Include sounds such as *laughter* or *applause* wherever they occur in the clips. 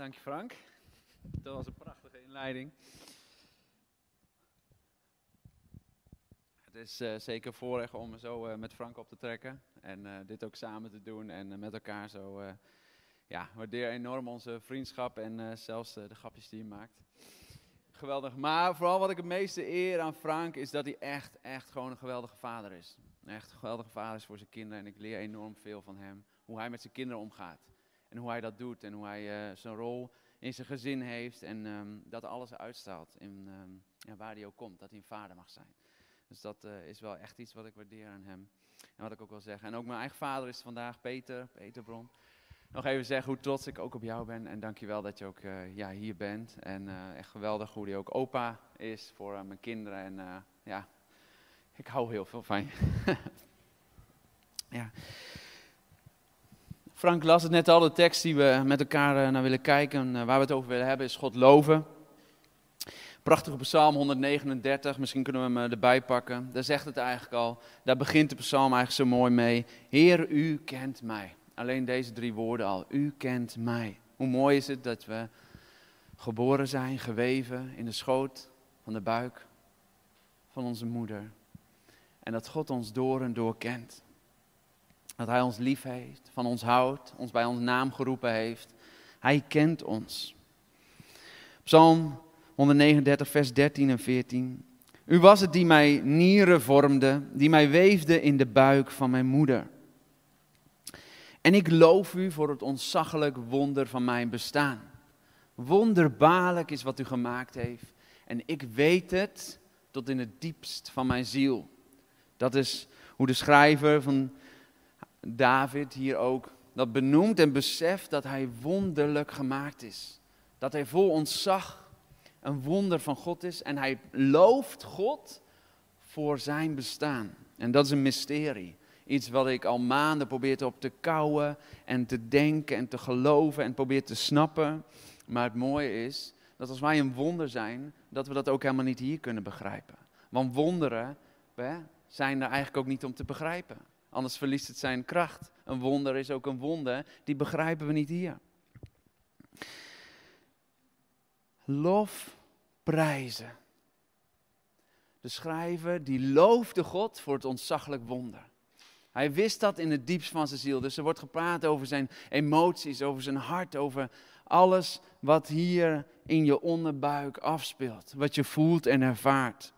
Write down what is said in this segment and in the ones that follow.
Dank je Frank. Dat was een prachtige inleiding. Het is uh, zeker voorrecht om zo uh, met Frank op te trekken en uh, dit ook samen te doen en met elkaar zo. ja, waardeer enorm onze vriendschap en zelfs de grapjes die je maakt. Geweldig. Maar vooral wat ik het meeste eer aan Frank is dat hij echt, echt gewoon een geweldige vader is. Echt een geweldige vader is voor zijn kinderen en ik leer enorm veel van hem. Hoe hij met zijn kinderen omgaat. En hoe hij dat doet en hoe hij uh, zijn rol in zijn gezin heeft en um, dat alles uitstraalt in ja, waar hij ook komt, dat hij een vader mag zijn. Dus dat uh, is wel echt iets wat ik waardeer aan hem en wat ik ook wil zeggen. En ook mijn eigen vader is vandaag Peter, Peter Bron. Nog even zeggen hoe trots ik ook op jou ben en dankjewel dat je ook uh, ja, hier bent. En echt geweldig hoe hij ook opa is voor mijn kinderen en ja, ik hou heel veel van je. *laughs* ja. Frank las het net al, de tekst die we met elkaar eh, naar willen kijken, eh, waar we het over willen hebben, is God loven. Prachtige psalm 139, misschien kunnen we hem eh, erbij pakken. Daar zegt het eigenlijk al, daar begint de psalm eigenlijk zo mooi mee. Heer, u kent mij. Alleen deze drie woorden al, u kent mij. Hoe mooi is het dat we geboren zijn, geweven in de schoot van de buik van onze moeder. En dat God ons door en door kent. Dat Hij ons lief heeft, van ons houdt, ons bij ons naam geroepen heeft. Hij kent ons. Psalm 139, vers 13 en 14. U was het die mij nieren vormde, die mij weefde in de buik van mijn moeder. En ik loof u voor het ontzaglijk wonder van mijn bestaan. Wonderbaarlijk is wat u gemaakt heeft. En ik weet het tot in het diepst van mijn ziel. Dat is hoe de schrijver van David hier ook dat benoemt en beseft dat hij wonderlijk gemaakt is. Dat hij vol ontzag een wonder van God is en hij looft God voor zijn bestaan. En dat is een mysterie. Iets wat ik al maanden probeer op te kouwen en te denken en te geloven en probeer te snappen. Maar het mooie is dat als wij een wonder zijn, dat we dat ook helemaal niet hier kunnen begrijpen. Want wonderen zijn er eigenlijk ook niet om te begrijpen. Anders verliest het zijn kracht. Een wonder is ook een wonder. Die begrijpen we niet hier. Lof prijzen. De schrijver die loofde God voor het ontzaglijk wonder. Hij wist dat in het diepst van zijn ziel. Dus er wordt gepraat over zijn emoties, over zijn hart, over alles wat hier in je onderbuik afspeelt. Wat je voelt en ervaart.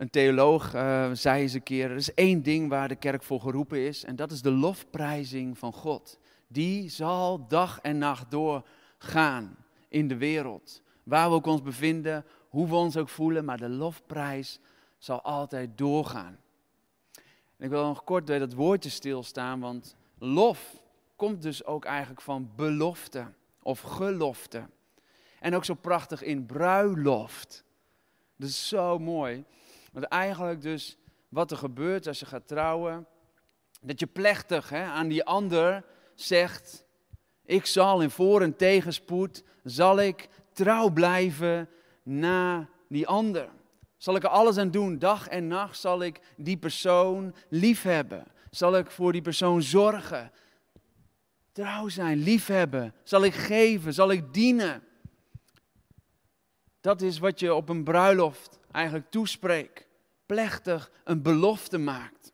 Een theoloog uh, zei eens een keer: er is één ding waar de kerk voor geroepen is, en dat is de lofprijzing van God. Die zal dag en nacht doorgaan in de wereld. Waar we ook ons bevinden, hoe we ons ook voelen, maar de lofprijs zal altijd doorgaan. En ik wil nog kort bij dat woordje stilstaan, want lof komt dus ook eigenlijk van belofte of gelofte. En ook zo prachtig in bruiloft. Dat is zo mooi. Want eigenlijk dus wat er gebeurt als je gaat trouwen, dat je plechtig hè, aan die ander zegt, ik zal in voor- en tegenspoed, zal ik trouw blijven na die ander. Zal ik er alles aan doen, dag en nacht zal ik die persoon liefhebben. Zal ik voor die persoon zorgen. Trouw zijn, liefhebben. Zal ik geven, zal ik dienen. Dat is wat je op een bruiloft eigenlijk toespreekt. Plechtig een belofte maakt.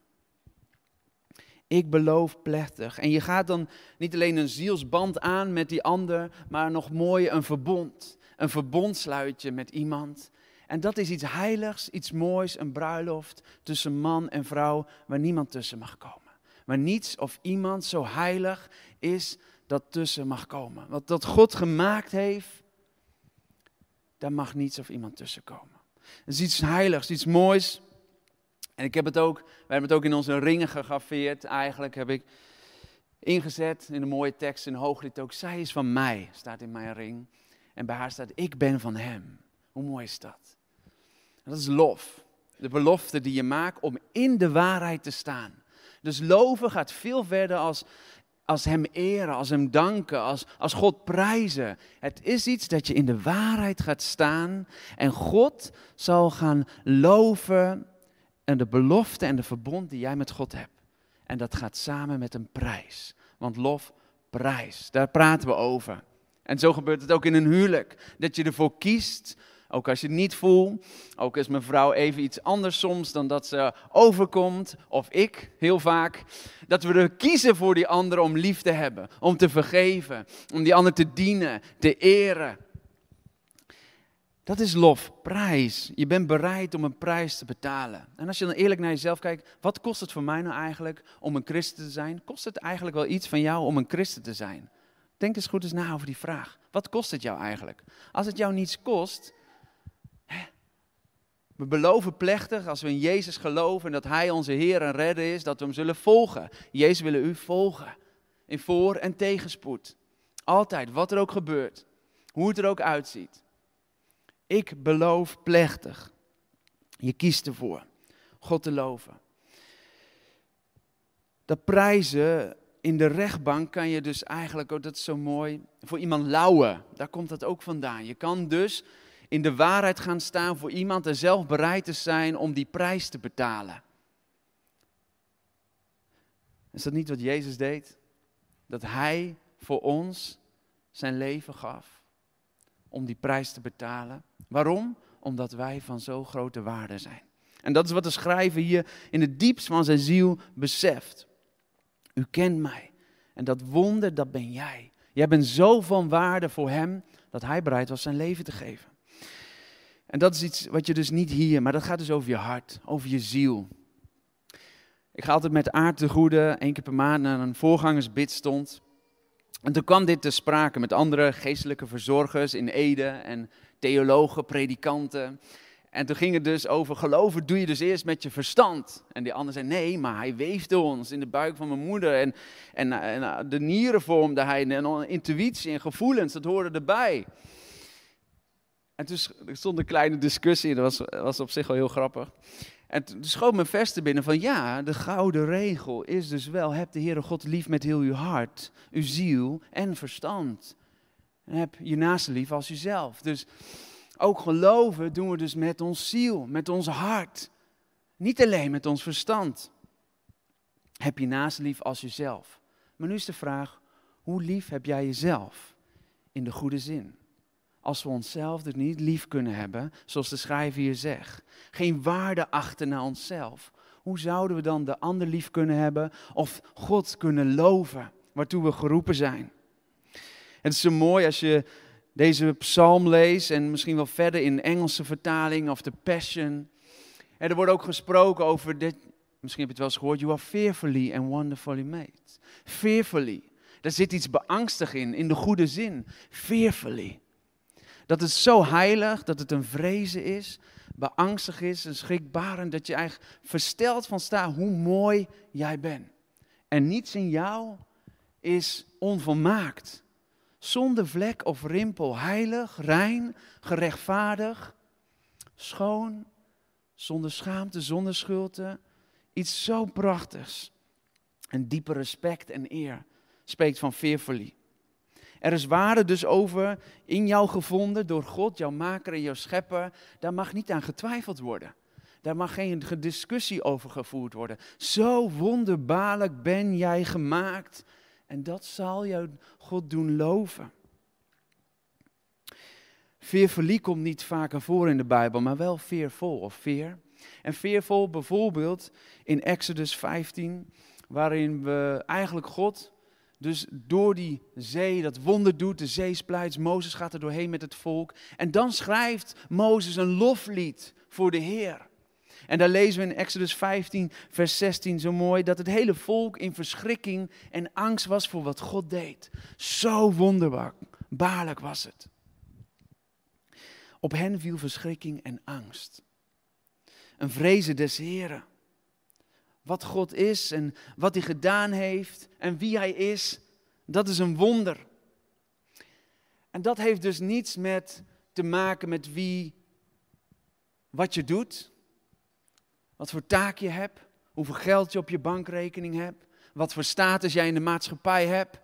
Ik beloof plechtig. En je gaat dan niet alleen een zielsband aan met die ander, maar nog mooi een verbond. Een verbond sluit je met iemand. En dat is iets heiligs, iets moois, een bruiloft tussen man en vrouw waar niemand tussen mag komen. Maar niets of iemand zo heilig is dat tussen mag komen. Wat dat God gemaakt heeft, daar mag niets of iemand tussen komen. Het is iets heiligs, iets moois. En ik heb het ook, we hebben het ook in onze ringen gegraveerd. Eigenlijk heb ik ingezet in een mooie tekst in Hooglied ook. Zij is van mij, staat in mijn ring. En bij haar staat, ik ben van hem. Hoe mooi is dat? dat is lof. De belofte die je maakt om in de waarheid te staan. Dus loven gaat veel verder als, als Hem eren, als Hem danken, als, als God prijzen. Het is iets dat je in de waarheid gaat staan en God zal gaan loven en de belofte en de verbond die jij met God hebt. En dat gaat samen met een prijs. Want lof prijs. Daar praten we over. En zo gebeurt het ook in een huwelijk. Dat je ervoor kiest, ook als je het niet voelt, ook als mijn vrouw even iets anders soms dan dat ze overkomt, of ik heel vaak, dat we er kiezen voor die ander om lief te hebben, om te vergeven, om die ander te dienen, te eren. Dat is lof, prijs. Je bent bereid om een prijs te betalen. En als je dan eerlijk naar jezelf kijkt, wat kost het voor mij nou eigenlijk om een christen te zijn? Kost het eigenlijk wel iets van jou om een christen te zijn? Denk eens goed eens na over die vraag. Wat kost het jou eigenlijk? Als het jou niets kost, we beloven plechtig, als we in Jezus geloven en dat Hij onze Heer en Redder is, dat we Hem zullen volgen. Jezus willen u volgen. In voor- en tegenspoed. Altijd, wat er ook gebeurt. Hoe het er ook uitziet. Ik beloof plechtig. Je kiest ervoor. God te loven. Dat prijzen in de rechtbank kan je dus eigenlijk, oh, dat is zo mooi, voor iemand lauwen. Daar komt dat ook vandaan. Je kan dus in de waarheid gaan staan voor iemand en zelf bereid te zijn om die prijs te betalen. Is dat niet wat Jezus deed? Dat Hij voor ons zijn leven gaf om die prijs te betalen. Waarom? Omdat wij van zo grote waarde zijn. En dat is wat de schrijver hier in het diepst van zijn ziel beseft. U kent mij. En dat wonder, dat ben jij. Jij bent zo van waarde voor hem dat hij bereid was zijn leven te geven. En dat is iets wat je dus niet hier, maar dat gaat dus over je hart, over je ziel. Ik ga altijd met aard te goede, één keer per maand naar een voorgangersbid stond. En toen kwam dit te sprake met andere geestelijke verzorgers in Ede en theologen, predikanten. En toen ging het dus over geloven doe je dus eerst met je verstand. En die ander zei nee, maar hij weefde ons in de buik van mijn moeder. En, en, en de nieren vormde hij en intuïtie en gevoelens, dat hoorde erbij. En toen stond een kleine discussie, dat was, was op zich wel heel grappig. En toen schoot mijn veste binnen van ja, de gouden regel is dus wel, heb de Heere God lief met heel uw hart, uw ziel en verstand. En heb je naaste lief als jezelf. Dus ook geloven doen we dus met ons ziel, met ons hart. Niet alleen met ons verstand. Heb je naast lief als jezelf. Maar nu is de vraag, hoe lief heb jij jezelf? In de goede zin. Als we onszelf dus niet lief kunnen hebben, zoals de schrijver hier zegt. Geen waarde achter naar onszelf. Hoe zouden we dan de ander lief kunnen hebben of God kunnen loven, waartoe we geroepen zijn? Het is zo mooi als je deze psalm lees en misschien wel verder in de Engelse vertaling of de Passion. En er wordt ook gesproken over dit, misschien heb je het wel eens gehoord, you are fearfully and wonderfully made. Fearfully. Daar zit iets beangstig in, in de goede zin. Fearfully. Dat het zo heilig, dat het een vrezen is, beangstig is, een schrikbarend, dat je eigenlijk versteld van staat hoe mooi jij bent. En niets in jou is onvolmaakt zonder vlek of rimpel, heilig, rein, gerechtvaardig, schoon, zonder schaamte, zonder schulte. Iets zo prachtigs. Een diepe respect en eer spreekt van fearfully. Er is waarde dus over in jou gevonden door God, jouw maker en jouw schepper. Daar mag niet aan getwijfeld worden. Daar mag geen discussie over gevoerd worden. Zo wonderbaarlijk ben jij gemaakt en dat zal jou God doen loven. Veerverlie komt niet vaker voor in de Bijbel, maar wel veervol of veer. En veervol bijvoorbeeld in Exodus 15, waarin we eigenlijk God dus door die zee dat wonder doet, de zee splijt, Mozes gaat er doorheen met het volk. En dan schrijft Mozes een loflied voor de Heer. En daar lezen we in Exodus 15, vers 16 zo mooi, dat het hele volk in verschrikking en angst was voor wat God deed. Zo wonderbaarlijk was het. Op hen viel verschrikking en angst. Een vrezen des Heren. Wat God is en wat hij gedaan heeft en wie hij is, dat is een wonder. En dat heeft dus niets met te maken met wie, wat je doet, wat voor taak je hebt, hoeveel geld je op je bankrekening hebt, wat voor status jij in de maatschappij hebt.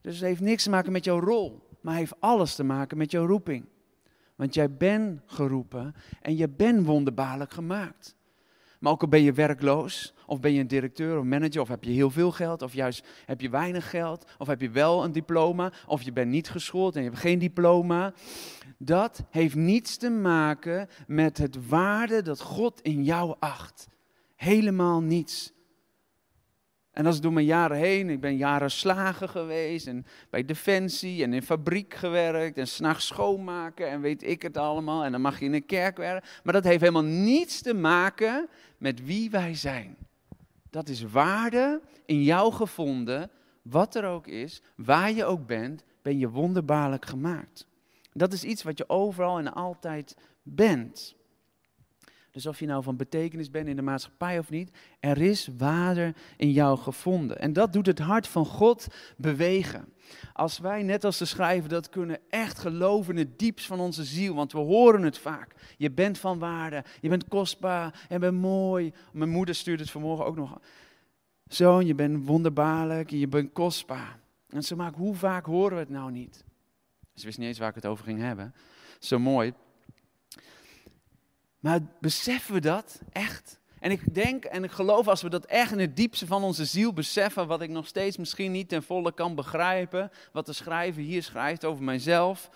Dus het heeft niks te maken met jouw rol, maar heeft alles te maken met jouw roeping. Want jij bent geroepen en je bent wonderbaarlijk gemaakt. Maar ook al ben je werkloos, of ben je een directeur of manager, of heb je heel veel geld, of juist heb je weinig geld, of heb je wel een diploma, of je bent niet geschoold en je hebt geen diploma. Dat heeft niets te maken met het waarde dat God in jou acht. Helemaal niets. En dat is door mijn jaren heen. Ik ben jaren slager geweest en bij Defensie en in fabriek gewerkt en s'nachts schoonmaken en weet ik het allemaal. En dan mag je in een kerk werken. Maar dat heeft helemaal niets te maken met wie wij zijn. Dat is waarde in jou gevonden, wat er ook is, waar je ook bent, ben je wonderbaarlijk gemaakt. Dat is iets wat je overal en altijd bent. Dus of je nou van betekenis bent in de maatschappij of niet, er is waarde in jou gevonden. En dat doet het hart van God bewegen. Als wij, net als de schrijver, dat kunnen echt geloven in het diepst van onze ziel, want we horen het vaak. Je bent van waarde, je bent kostbaar en bent mooi. Mijn moeder stuurde het vanmorgen ook nog. Zoon, je bent wonderbaarlijk, je bent kostbaar. En ze maakt, hoe vaak horen we het nou niet? Ze wist niet eens waar ik het over ging hebben. Zo mooi. Maar beseffen we dat echt? En ik denk en ik geloof als we dat echt in het diepste van onze ziel beseffen, wat ik nog steeds misschien niet ten volle kan begrijpen, wat de schrijver hier schrijft over mijzelf,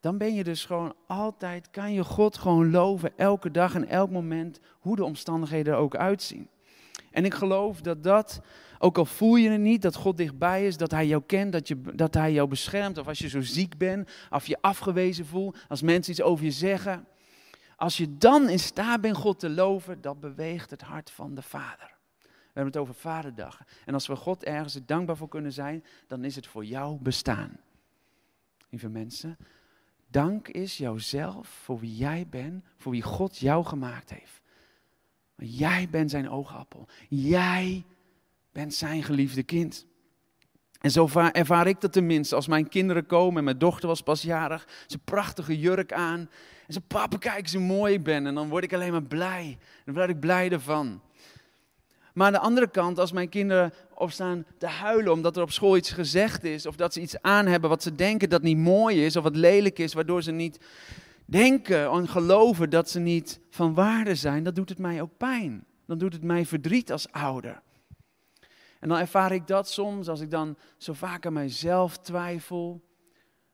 dan ben je dus gewoon altijd, kan je God gewoon loven, elke dag en elk moment, hoe de omstandigheden er ook uitzien. En ik geloof dat dat, ook al voel je het niet, dat God dichtbij is, dat Hij jou kent, dat, je, dat Hij jou beschermt. Of als je zo ziek bent, of je afgewezen voelt, als mensen iets over je zeggen. Als je dan in staat bent God te loven, dat beweegt het hart van de Vader. We hebben het over Vaderdag. En als we God ergens dankbaar voor kunnen zijn, dan is het voor jouw bestaan. Lieve mensen, dank is jouzelf voor wie jij bent, voor wie God jou gemaakt heeft. Jij bent zijn oogappel. Jij bent zijn geliefde kind. En zo ervaar ik dat tenminste als mijn kinderen komen. En mijn dochter was pas jarig. Ze prachtige jurk aan. En ze, papa, kijk eens hoe mooi ik ben. En dan word ik alleen maar blij. Dan word ik blij ervan. Maar aan de andere kant, als mijn kinderen opstaan te huilen omdat er op school iets gezegd is, of dat ze iets aan hebben wat ze denken dat niet mooi is, of wat lelijk is, waardoor ze niet denken en geloven dat ze niet van waarde zijn, dan doet het mij ook pijn. Dan doet het mij verdriet als ouder. En dan ervaar ik dat soms als ik dan zo vaak aan mijzelf twijfel.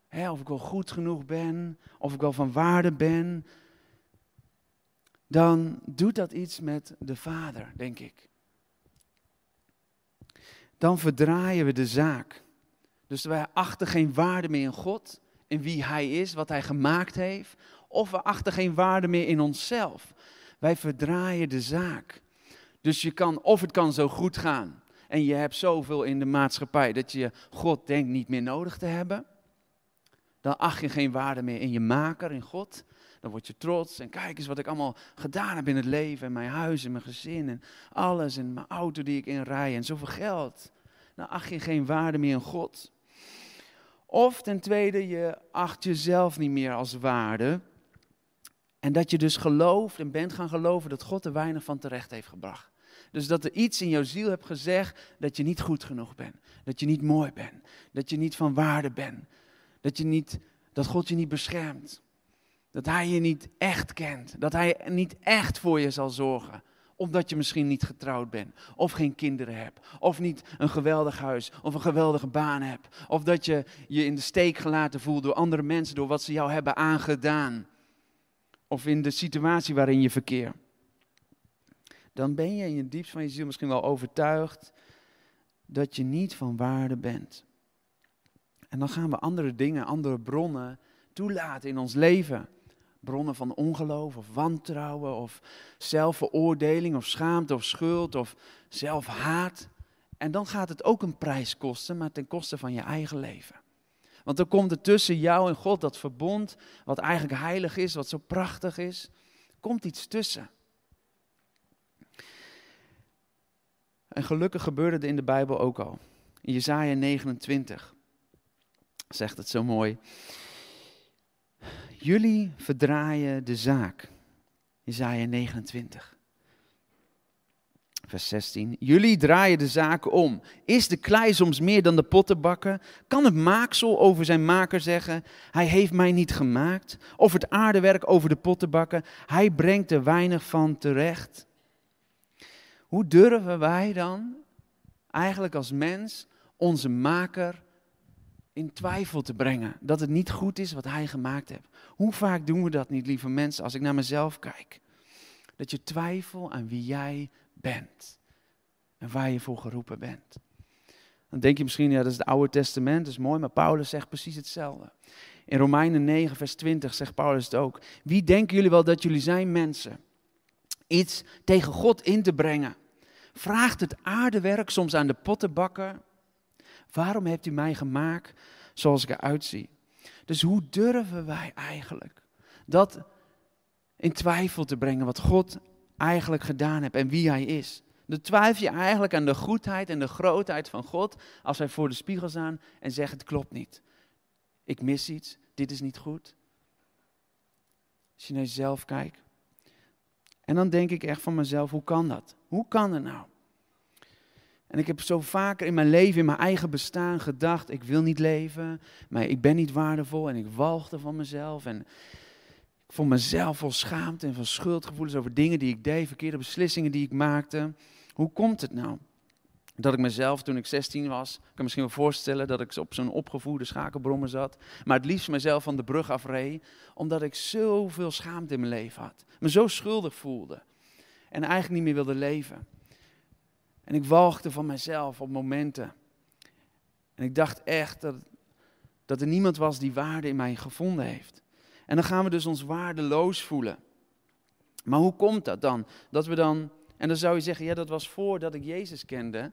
Hè, of ik wel goed genoeg ben, of ik wel van waarde ben. Dan doet dat iets met de Vader, denk ik. Dan verdraaien we de zaak. Dus wij achten geen waarde meer in God in wie Hij is, wat Hij gemaakt heeft, of we achten geen waarde meer in onszelf. Wij verdraaien de zaak. Dus je kan, of het kan zo goed gaan en je hebt zoveel in de maatschappij dat je God denkt niet meer nodig te hebben. Dan acht je geen waarde meer in je maker, in God. Dan word je trots en kijk eens wat ik allemaal gedaan heb in het leven. En mijn huis en mijn gezin en alles. En mijn auto die ik inrij en zoveel geld. Dan acht je geen waarde meer in God. Of ten tweede, je acht jezelf niet meer als waarde. En dat je dus gelooft en bent gaan geloven dat God er weinig van terecht heeft gebracht. Dus dat er iets in jouw ziel hebt gezegd dat je niet goed genoeg bent. Dat je niet mooi bent. Dat je niet van waarde bent. Dat, je niet, dat God je niet beschermt. Dat Hij je niet echt kent. Dat Hij niet echt voor je zal zorgen omdat je misschien niet getrouwd bent, of geen kinderen hebt, of niet een geweldig huis, of een geweldige baan hebt, of dat je je in de steek gelaten voelt door andere mensen, door wat ze jou hebben aangedaan, of in de situatie waarin je verkeert. Dan ben je in je diepst van je ziel misschien wel overtuigd dat je niet van waarde bent. En dan gaan we andere dingen, andere bronnen toelaten in ons leven bronnen van ongeloof of wantrouwen of zelfveroordeling of schaamte of schuld of zelfhaat. En dan gaat het ook een prijs kosten, maar ten koste van je eigen leven. Want dan komt er tussen jou en God dat verbond, wat eigenlijk heilig is, wat zo prachtig is, komt iets tussen. En gelukkig gebeurde het in de Bijbel ook al. In Jesaja 29 zegt het zo mooi. Jullie verdraaien de zaak. Isaiah 29. Vers 16. Jullie draaien de zaken om. Is de klei soms meer dan de pottenbakker? Kan het maaksel over zijn maker zeggen: Hij heeft mij niet gemaakt? Of het aardewerk over de pottenbakker: Hij brengt er weinig van terecht? Hoe durven wij dan eigenlijk als mens onze maker in twijfel te brengen? Dat het niet goed is wat hij gemaakt heeft. Hoe vaak doen we dat niet, lieve mensen, als ik naar mezelf kijk? Dat je twijfel aan wie jij bent. En waar je voor geroepen bent. Dan denk je misschien, ja, dat is het Oude Testament, dat is mooi, maar Paulus zegt precies hetzelfde. In Romeinen 9, vers 20 zegt Paulus het ook. Wie denken jullie wel dat jullie zijn mensen? Iets tegen God in te brengen. Vraagt het aardewerk soms aan de pottenbakker. Waarom hebt u mij gemaakt zoals ik eruit zie? Dus hoe durven wij eigenlijk dat in twijfel te brengen wat God eigenlijk gedaan hebt en wie Hij is. Dan twijfel je eigenlijk aan de goedheid en de grootheid van God als wij voor de spiegel staan en zeggen het klopt niet. Ik mis iets, dit is niet goed. Als je naar jezelf kijkt. En dan denk ik echt van mezelf, hoe kan dat? Hoe kan het nou? En ik heb zo vaker in mijn leven, in mijn eigen bestaan gedacht, ik wil niet leven, maar ik ben niet waardevol en ik walgde van mezelf. En ik vond mezelf vol schaamte en van schuldgevoelens over dingen die ik deed, verkeerde beslissingen die ik maakte. Hoe komt het nou? Dat ik mezelf, toen ik 16 was, kan misschien wel voorstellen dat ik op zo'n opgevoerde schakelbrommer zat. Maar het liefst mezelf van de brug afreed, omdat ik zoveel schaamte in mijn leven had. Me zo schuldig voelde. En eigenlijk niet meer wilde leven. En ik walgde van mezelf op momenten. En ik dacht echt dat, dat er niemand was die waarde in mij gevonden heeft. En dan gaan we dus ons waardeloos voelen. Maar hoe komt dat dan? Dat we dan, en dan zou je zeggen, ja dat was voordat ik Jezus kende.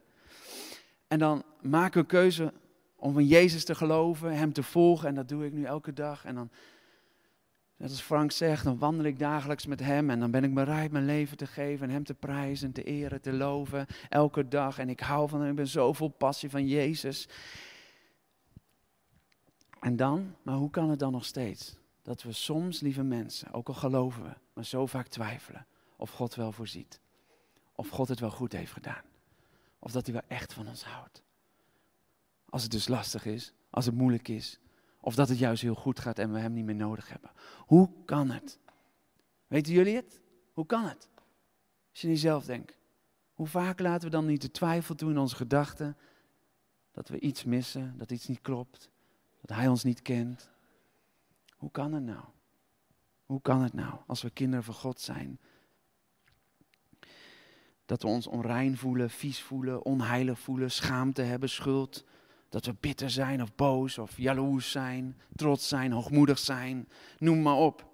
En dan maken we een keuze om van Jezus te geloven, Hem te volgen. En dat doe ik nu elke dag. En dan, net als Frank zegt, dan wandel ik dagelijks met Hem. En dan ben ik bereid mijn leven te geven en Hem te prijzen, te eren, te loven. Elke dag. En ik hou van Hem, ik ben zo vol passie van Jezus. En dan, maar hoe kan het dan nog steeds? dat we soms, lieve mensen, ook al geloven we, maar zo vaak twijfelen of God wel voorziet. Of God het wel goed heeft gedaan. Of dat hij wel echt van ons houdt. Als het dus lastig is, als het moeilijk is. Of dat het juist heel goed gaat en we hem niet meer nodig hebben. Hoe kan het? Weten jullie het? Hoe kan het? Als je niet zelf denkt. Hoe vaak laten we dan niet de twijfel toe in onze gedachten dat we iets missen, dat iets niet klopt, dat hij ons niet kent, hoe kan het nou? Hoe kan het nou als we kinderen van God zijn? Dat we ons onrein voelen, vies voelen, onheilig voelen, schaamte hebben, schuld. Dat we bitter zijn of boos of jaloers zijn, trots zijn, hoogmoedig zijn. Noem maar op.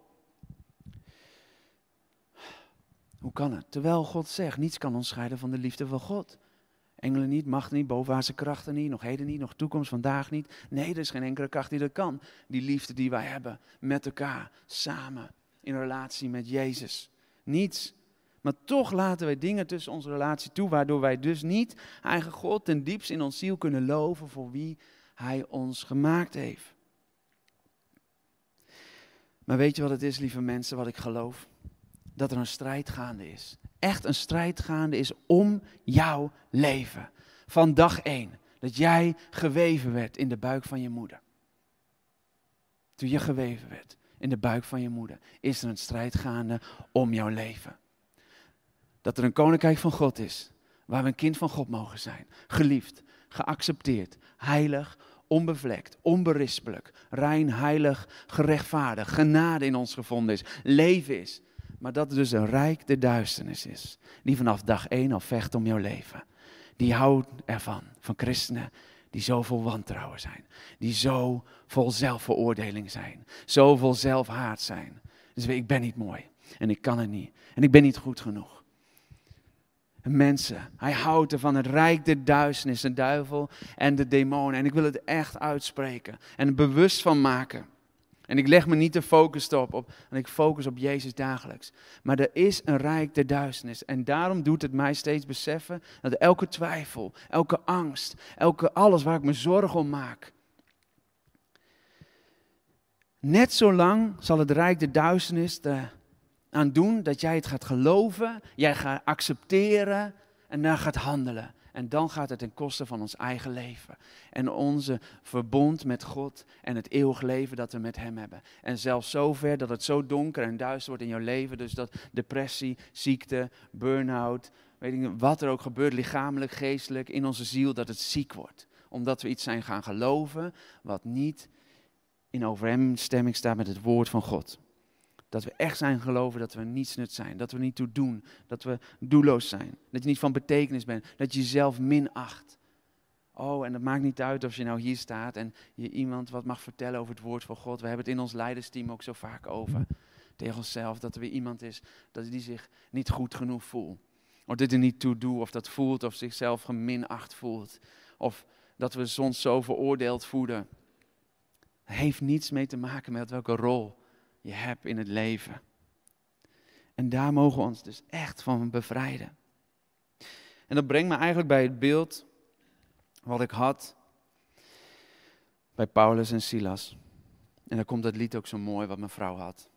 Hoe kan het? Terwijl God zegt, niets kan ons scheiden van de liefde van God. Engelen niet, macht niet, bovenwaartse krachten niet, nog heden niet, nog toekomst, vandaag niet. Nee, er is geen enkele kracht die dat kan. Die liefde die wij hebben met elkaar, samen, in relatie met Jezus. Niets. Maar toch laten wij dingen tussen onze relatie toe, waardoor wij dus niet eigen God ten diepst in ons ziel kunnen loven voor wie Hij ons gemaakt heeft. Maar weet je wat het is, lieve mensen, wat ik geloof? Dat er een strijd gaande is echt een strijd gaande is om jouw leven. Van dag één. Dat jij geweven werd in de buik van je moeder. Toen je geweven werd in de buik van je moeder, is er een strijd gaande om jouw leven. Dat er een koninkrijk van God is, waar we een kind van God mogen zijn. Geliefd, geaccepteerd, heilig, onbevlekt, onberispelijk, rein, heilig, gerechtvaardigd, genade in ons gevonden is, leven is. Maar dat er dus een rijk de duisternis is. Die vanaf dag één al vecht om jouw leven. Die houdt ervan, van christenen die zo vol wantrouwen zijn. Die zo vol zelfveroordeling zijn. Zo vol zelfhaat zijn. Dus ik ben niet mooi. En ik kan het niet. En ik ben niet goed genoeg. Mensen, hij houdt er van het rijk de duisternis, de duivel en de demonen. En ik wil het echt uitspreken en bewust van maken. En ik leg me niet de focus op, op en ik focus op Jezus dagelijks. Maar er is een rijk der duisternis. En daarom doet het mij steeds beseffen dat elke twijfel, elke angst, elke alles waar ik me zorgen om maak. Net zo lang zal het rijk der duisternis aan doen dat jij het gaat geloven, jij gaat accepteren en daar gaat handelen. En dan gaat het ten koste van ons eigen leven. En onze verbond met God en het eeuwig leven dat we met Hem hebben. En zelfs zover dat het zo donker en duister wordt in jouw leven. Dus dat depressie, ziekte, burn-out, weet ik wat er ook gebeurt, lichamelijk, geestelijk, in onze ziel, dat het ziek wordt. Omdat we iets zijn gaan geloven wat niet in overeenstemming staat met het woord van God. Dat we echt zijn geloven dat we niets nut zijn. Dat we niet toe doen. Dat we doelloos zijn. Dat je niet van betekenis bent. Dat je jezelf minacht. Oh, en dat maakt niet uit of je nou hier staat en je iemand wat mag vertellen over het woord van God. We hebben het in ons leidersteam ook zo vaak over. Tegen onszelf. Dat er weer iemand is dat die zich niet goed genoeg voelt. Of dit er niet toe doet. Of dat voelt. Of zichzelf geminacht voelt. Of dat we soms zo veroordeeld voelen. heeft niets mee te maken met welke rol je hebt in het leven. En daar mogen we ons dus echt van bevrijden. En dat brengt me eigenlijk bij het beeld wat ik had bij Paulus en Silas. En daar komt dat lied ook zo mooi wat mijn vrouw had.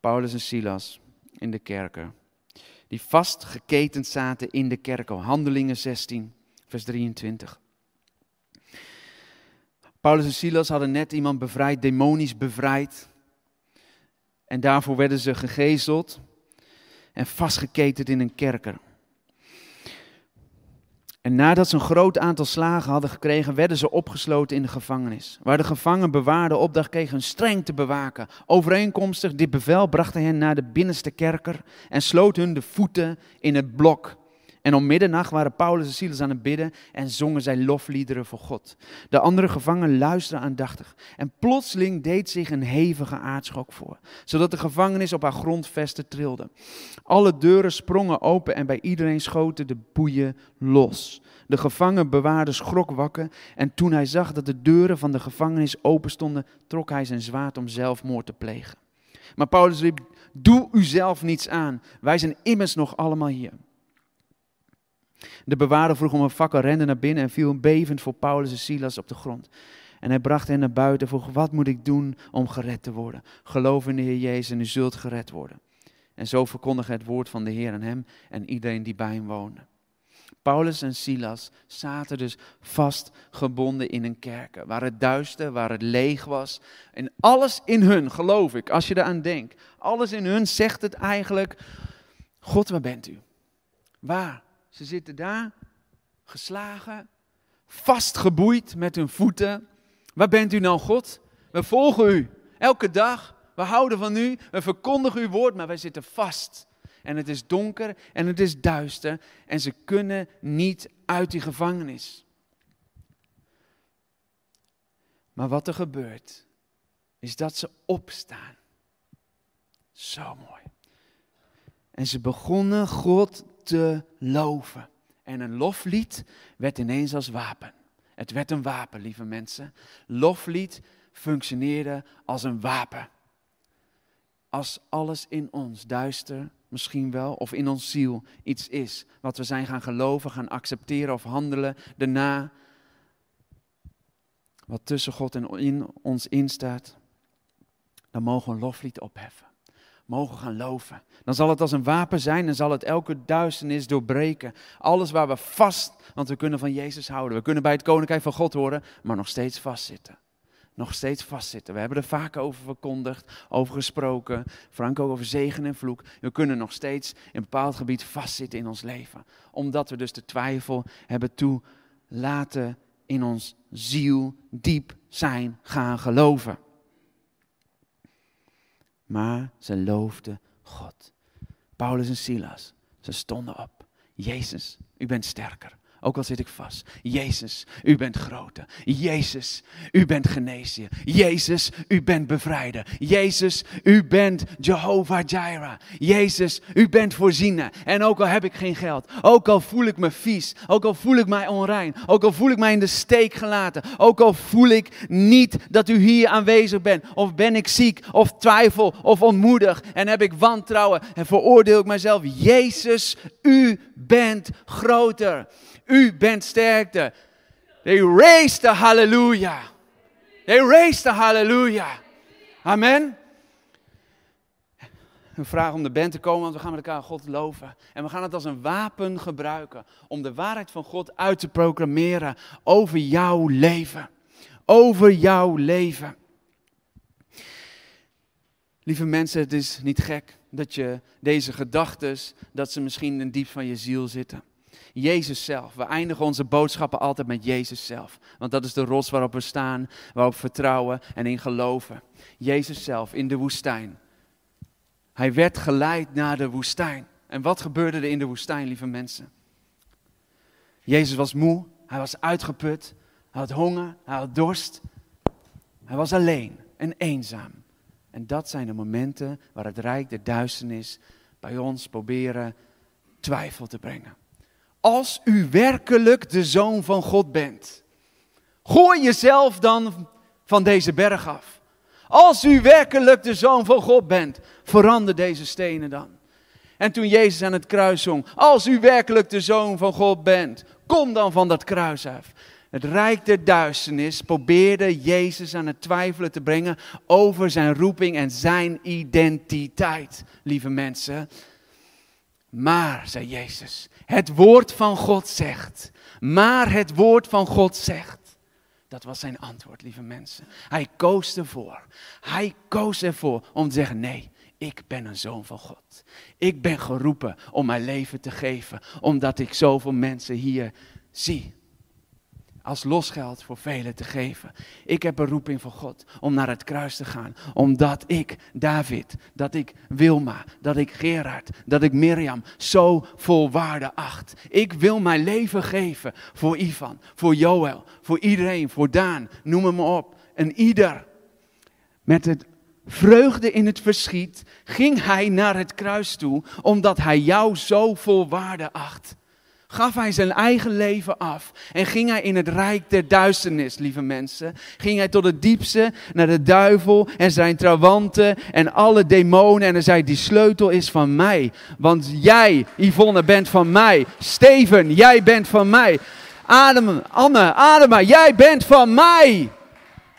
Paulus en Silas in de kerker. Die vastgeketend zaten in de kerker. Handelingen 16, vers 23. Paulus en Silas hadden net iemand bevrijd, demonisch bevrijd. En daarvoor werden ze gegezeld en vastgeketend in een kerker. En nadat ze een groot aantal slagen hadden gekregen, werden ze opgesloten in de gevangenis. Waar de gevangen bewaarde opdracht kregen hun streng te bewaken. Overeenkomstig dit bevel bracht hij hen naar de binnenste kerker en sloot hun de voeten in het blok. En om middernacht waren Paulus en Silas aan het bidden en zongen zij lofliederen voor God. De andere gevangenen luisterden aandachtig. En plotseling deed zich een hevige aardschok voor, zodat de gevangenis op haar grondvesten trilde. Alle deuren sprongen open en bij iedereen schoten de boeien los. De gevangenbewaarder schrok wakker en toen hij zag dat de deuren van de gevangenis open stonden, trok hij zijn zwaard om zelfmoord te plegen. Maar Paulus riep, doe uzelf niets aan, wij zijn immers nog allemaal hier. De bewaarder vroeg om een fakkel, rende naar binnen en viel bevend voor Paulus en Silas op de grond. En hij bracht hen naar buiten en vroeg, wat moet ik doen om gered te worden? Geloof in de Heer Jezus en u zult gered worden. En zo verkondigde het woord van de Heer aan hem en iedereen die bij hem woonde. Paulus en Silas zaten dus vastgebonden in een kerker, waar het duister, waar het leeg was. En alles in hun, geloof ik, als je eraan denkt, alles in hun zegt het eigenlijk, God, waar bent u? Waar ze zitten daar, geslagen, vastgeboeid met hun voeten. Waar bent u nou, God? We volgen u elke dag. We houden van u. We verkondigen uw woord, maar wij zitten vast. En het is donker en het is duister. En ze kunnen niet uit die gevangenis. Maar wat er gebeurt, is dat ze opstaan. Zo mooi. En ze begonnen God te loven. En een loflied werd ineens als wapen. Het werd een wapen, lieve mensen. Loflied functioneerde als een wapen. Als alles in ons, duister misschien wel, of in ons ziel iets is wat we zijn gaan geloven, gaan accepteren of handelen daarna, wat tussen God en in ons instaat, dan mogen we een loflied opheffen mogen gaan loven. Dan zal het als een wapen zijn en zal het elke duisternis doorbreken. Alles waar we vast, want we kunnen van Jezus houden. We kunnen bij het koninkrijk van God horen, maar nog steeds vastzitten. Nog steeds vastzitten. We hebben er vaak over verkondigd, over gesproken. Frank ook over zegen en vloek. We kunnen nog steeds in een bepaald gebied vastzitten in ons leven. Omdat we dus de twijfel hebben toelaten in ons ziel diep zijn gaan geloven maar ze loofden God. Paulus en Silas, ze stonden op. Jezus, u bent sterker. Ook al zit ik vast. Jezus, u bent groter. Jezus, u bent geneesheer. Jezus, u bent bevrijder. Jezus, u bent Jehovah Jireh. Jezus, u bent voorziener. En ook al heb ik geen geld, ook al voel ik me vies, ook al voel ik mij onrein, ook al voel ik mij in de steek gelaten, ook al voel ik niet dat u hier aanwezig bent, of ben ik ziek, of twijfel, of ontmoedig, en heb ik wantrouwen en veroordeel ik mezelf. Jezus, u bent groter. U bent sterkte. They raised the hallelujah. They raised the hallelujah. Amen. een vraag om de band te komen, want we gaan met elkaar God loven. En we gaan het als een wapen gebruiken om de waarheid van God uit te proclameren over jouw leven. Over jouw leven. Lieve mensen, het is niet gek dat je deze gedachten, dat ze misschien in diep van je ziel zitten. Jezus zelf. We eindigen onze boodschappen altijd met Jezus zelf. Want dat is de rots waarop we staan, waarop we vertrouwen en in geloven. Jezus zelf in de woestijn. Hij werd geleid naar de woestijn. En wat gebeurde er in de woestijn, lieve mensen? Jezus was moe, hij was uitgeput, hij had honger, hij had dorst. Hij was alleen en eenzaam. En dat zijn de momenten waar het rijk der duisternis bij ons proberen twijfel te brengen. Als u werkelijk de zoon van God bent, gooi jezelf dan van deze berg af. Als u werkelijk de zoon van God bent, verander deze stenen dan. En toen Jezus aan het kruis zong, als u werkelijk de zoon van God bent, kom dan van dat kruis af. Het rijk der duisternis probeerde Jezus aan het twijfelen te brengen over zijn roeping en zijn identiteit, lieve mensen. Maar, zei Jezus, het woord van God zegt. Maar het woord van God zegt. Dat was zijn antwoord, lieve mensen. Hij koos ervoor. Hij koos ervoor om te zeggen: nee, ik ben een zoon van God. Ik ben geroepen om mijn leven te geven, omdat ik zoveel mensen hier zie als losgeld voor velen te geven. Ik heb een roeping van God om naar het kruis te gaan. Omdat ik David, dat ik Wilma, dat ik Gerard, dat ik Mirjam zo vol waarde acht. Ik wil mijn leven geven voor Ivan, voor Joël, voor iedereen, voor Daan, noem hem op. En ieder met het vreugde in het verschiet ging hij naar het kruis toe, omdat hij jou zo vol waarde acht gaf hij zijn eigen leven af en ging hij in het rijk der duisternis, lieve mensen. Ging hij tot het diepste naar de duivel en zijn trawanten en alle demonen en hij zei, die sleutel is van mij. Want jij, Yvonne, bent van mij. Steven, jij bent van mij. Adem, Anne, Adema, jij bent van mij.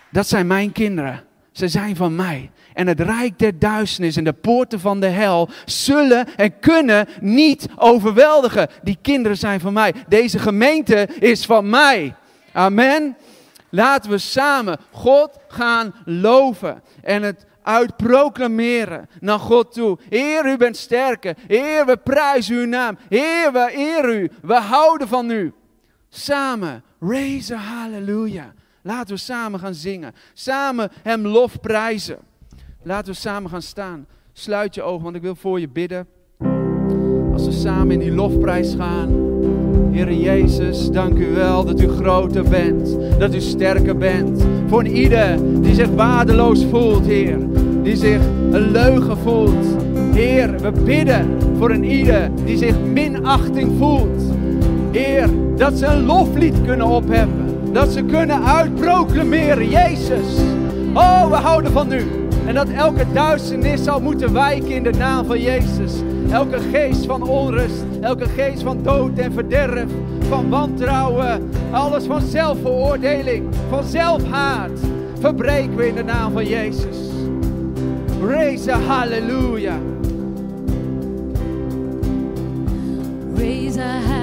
Dat zijn mijn kinderen. Ze zijn van mij en het rijk der duisternis en de poorten van de hel zullen en kunnen niet overweldigen. Die kinderen zijn van mij. Deze gemeente is van mij. Amen. Laten we samen God gaan loven en het uitproclameren naar God toe. Heer, u bent sterker. Heer, we prijzen uw naam. Heer, we eer u. We houden van u. Samen, raise hallelujah. Laten we samen gaan zingen. Samen hem lof prijzen. Laten we samen gaan staan. Sluit je ogen, want ik wil voor je bidden. Als we samen in die lofprijs gaan. Heer Jezus, dank u wel dat u groter bent. Dat u sterker bent. Voor ieder die zich waardeloos voelt, Heer. Die zich een leugen voelt. Heer, we bidden voor een ieder die zich minachting voelt. Heer, dat ze een loflied kunnen opheffen. Dat ze kunnen uitproclameren, Jezus. Oh, we houden van u. En dat elke duisternis zal moeten wijken in de naam van Jezus. Elke geest van onrust, elke geest van dood en verderf, van wantrouwen, alles van zelfveroordeling, van zelfhaat, verbreken we in de naam van Jezus. Raise hallelujah. Raise a